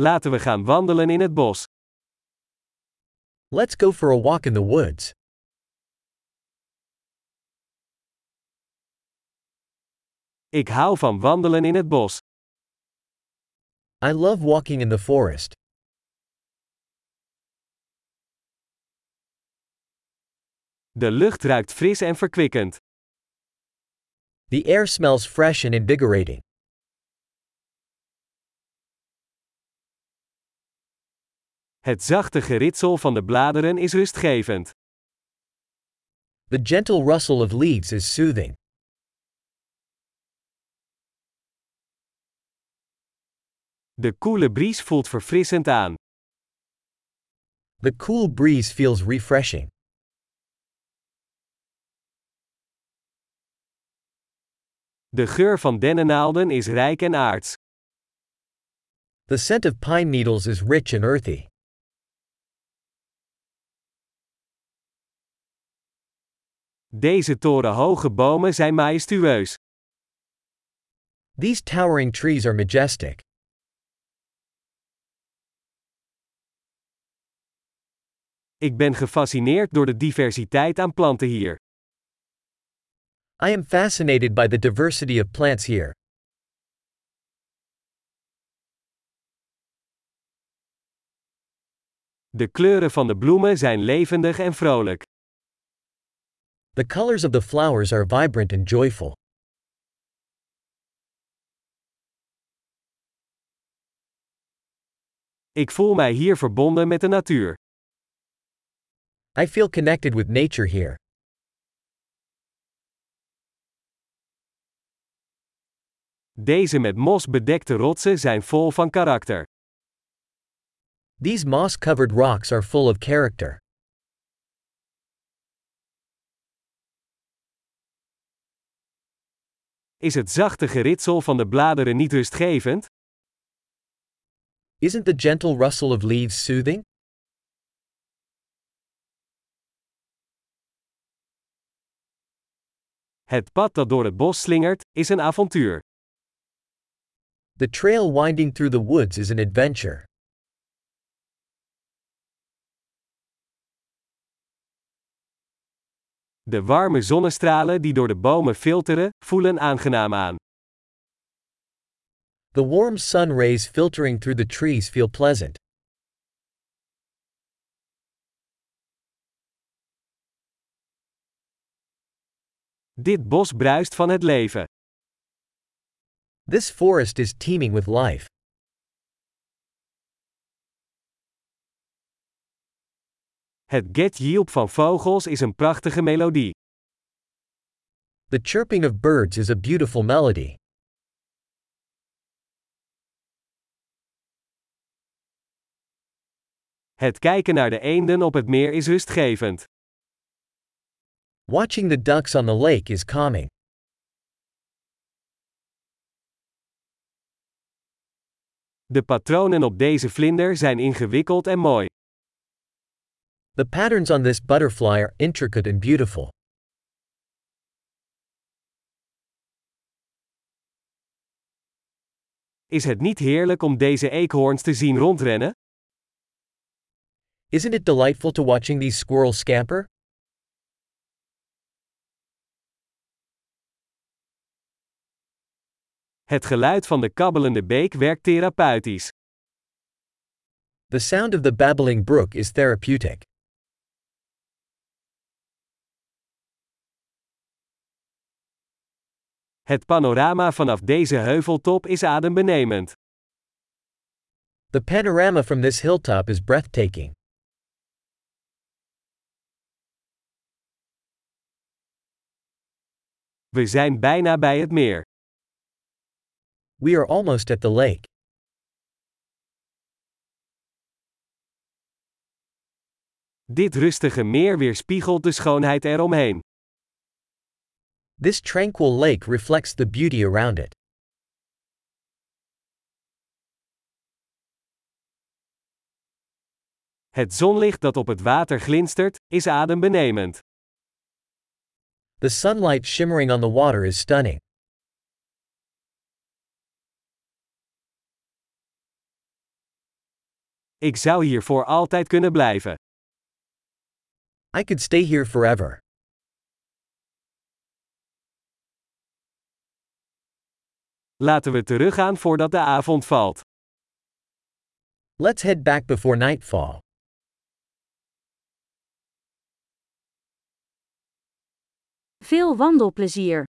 Laten we gaan wandelen in het bos. Let's go for a walk in the woods. Ik hou van wandelen in het bos. I love walking in the forest. De lucht ruikt fris en verkwikkend. The air smells fresh and invigorating. Het zachte geritsel van de bladeren is rustgevend. The gentle rustle of leaves is soothing. De koele bries voelt verfrissend aan. The cool breeze feels refreshing. De geur van dennennaalden is rijk en aards. The scent of pine needles is rich and earthy. Deze torenhoge bomen zijn majestueus. These towering trees are majestic. Ik ben gefascineerd door de diversiteit aan planten hier. I am fascinated by the diversity of plants here. De kleuren van de bloemen zijn levendig en vrolijk. The colors of the flowers are vibrant and joyful. Ik voel mij hier verbonden met de natuur. I feel connected with nature here. Deze met mos bedekte rotsen zijn vol van karakter. These moss covered rocks are full of character. Is het zachte geritsel van de bladeren niet rustgevend? Isn't the gentle rustle of leaves soothing? Het pad dat door het bos slingert, is een avontuur. The trail winding through the woods is an adventure. De warme zonnestralen die door de bomen filteren, voelen aangenaam aan. The warm sun rays filtering through the trees feel pleasant. Dit bos bruist van het leven. This forest is teeming with life. Het get van vogels is een prachtige melodie. The chirping of birds is a beautiful melody. Het kijken naar de eenden op het meer is rustgevend. Watching the ducks on the lake is calming. De patronen op deze vlinder zijn ingewikkeld en mooi. The patterns on this butterfly are intricate and beautiful. Is het niet heerlijk om deze eekhoorns te zien rondrennen? Isn't it delightful to watching these squirrels scamper? Het geluid van de kabbelende beek werkt therapeutisch. The sound of the babbling brook is therapeutic. Het panorama vanaf deze heuveltop is adembenemend. The panorama from this hilltop is breathtaking. We zijn bijna bij het meer. We are almost at the lake. Dit rustige meer weerspiegelt de schoonheid eromheen. This tranquil lake reflects the beauty around it. Het zonlicht dat op het water glinstert, is adembenemend. The sunlight shimmering on the water is stunning. Ik zou hier voor altijd kunnen blijven. I could stay here forever. Laten we teruggaan voordat de avond valt. Let's head back before nightfall. Veel wandelplezier!